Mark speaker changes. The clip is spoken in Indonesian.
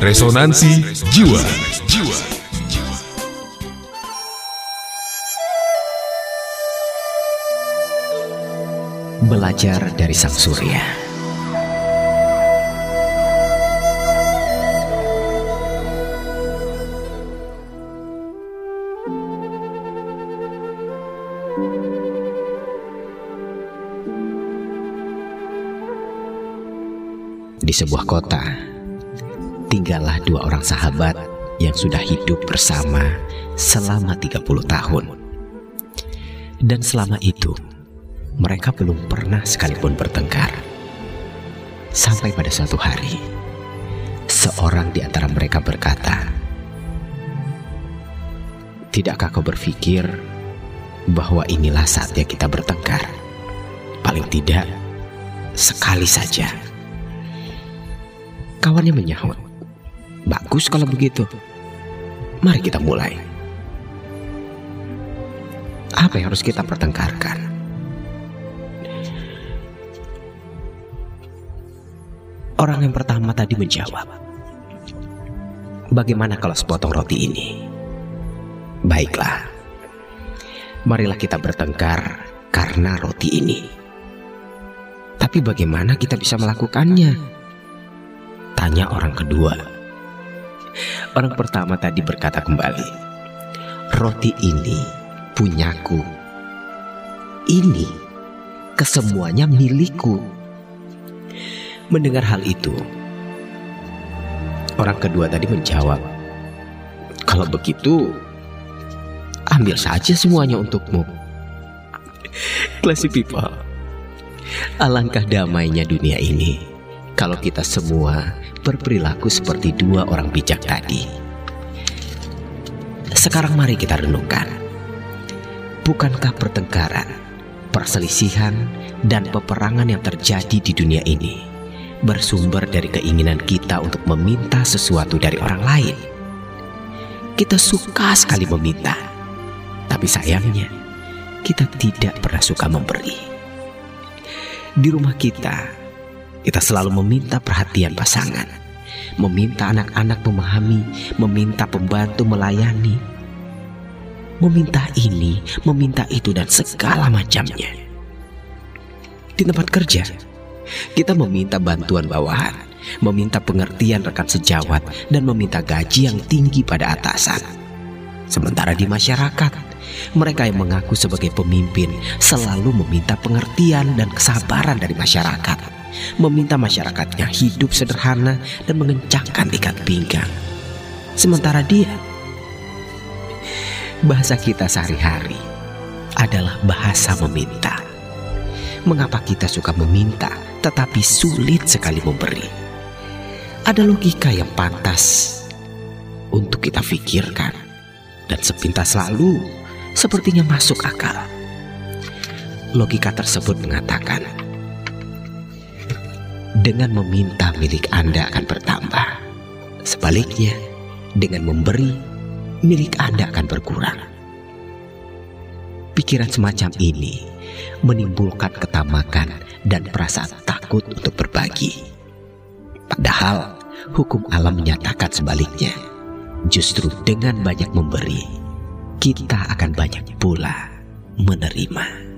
Speaker 1: Resonansi Jiwa.
Speaker 2: Belajar dari Sang Surya. Di sebuah kota, tinggallah dua orang sahabat yang sudah hidup bersama selama 30 tahun. Dan selama itu, mereka belum pernah sekalipun bertengkar. Sampai pada suatu hari, seorang di antara mereka berkata, Tidakkah kau berpikir bahwa inilah saatnya kita bertengkar? Paling tidak, sekali saja. Kawannya menyahut, Bagus kalau begitu. Mari kita mulai. Apa yang harus kita pertengkarkan? Orang yang pertama tadi menjawab, "Bagaimana kalau sepotong roti ini?" Baiklah, marilah kita bertengkar karena roti ini. Tapi bagaimana kita bisa melakukannya? Tanya orang kedua. Orang pertama tadi berkata kembali, "Roti ini punyaku. Ini kesemuanya milikku." Mendengar hal itu, orang kedua tadi menjawab, "Kalau begitu, ambil saja semuanya untukmu." Classy people, alangkah damainya dunia ini kalau kita semua berperilaku seperti dua orang bijak tadi. Sekarang mari kita renungkan. Bukankah pertengkaran, perselisihan, dan peperangan yang terjadi di dunia ini bersumber dari keinginan kita untuk meminta sesuatu dari orang lain. Kita suka sekali meminta, tapi sayangnya kita tidak pernah suka memberi. Di rumah kita, kita selalu meminta perhatian pasangan, meminta anak-anak memahami, meminta pembantu melayani, meminta ini, meminta itu, dan segala macamnya. Di tempat kerja, kita meminta bantuan bawahan, meminta pengertian rekan sejawat, dan meminta gaji yang tinggi pada atasan. Sementara di masyarakat, mereka yang mengaku sebagai pemimpin selalu meminta pengertian dan kesabaran dari masyarakat, meminta masyarakatnya hidup sederhana dan mengencangkan ikat pinggang. Sementara dia, bahasa kita sehari-hari adalah bahasa meminta. Mengapa kita suka meminta tetapi sulit sekali memberi? Ada logika yang pantas untuk kita pikirkan dan sepintas lalu sepertinya masuk akal. Logika tersebut mengatakan dengan meminta milik Anda akan bertambah. Sebaliknya, dengan memberi milik Anda akan berkurang. Pikiran semacam ini menimbulkan ketamakan dan perasaan takut untuk berbagi. Padahal hukum alam menyatakan sebaliknya. Justru dengan banyak memberi, kita akan banyak pula menerima.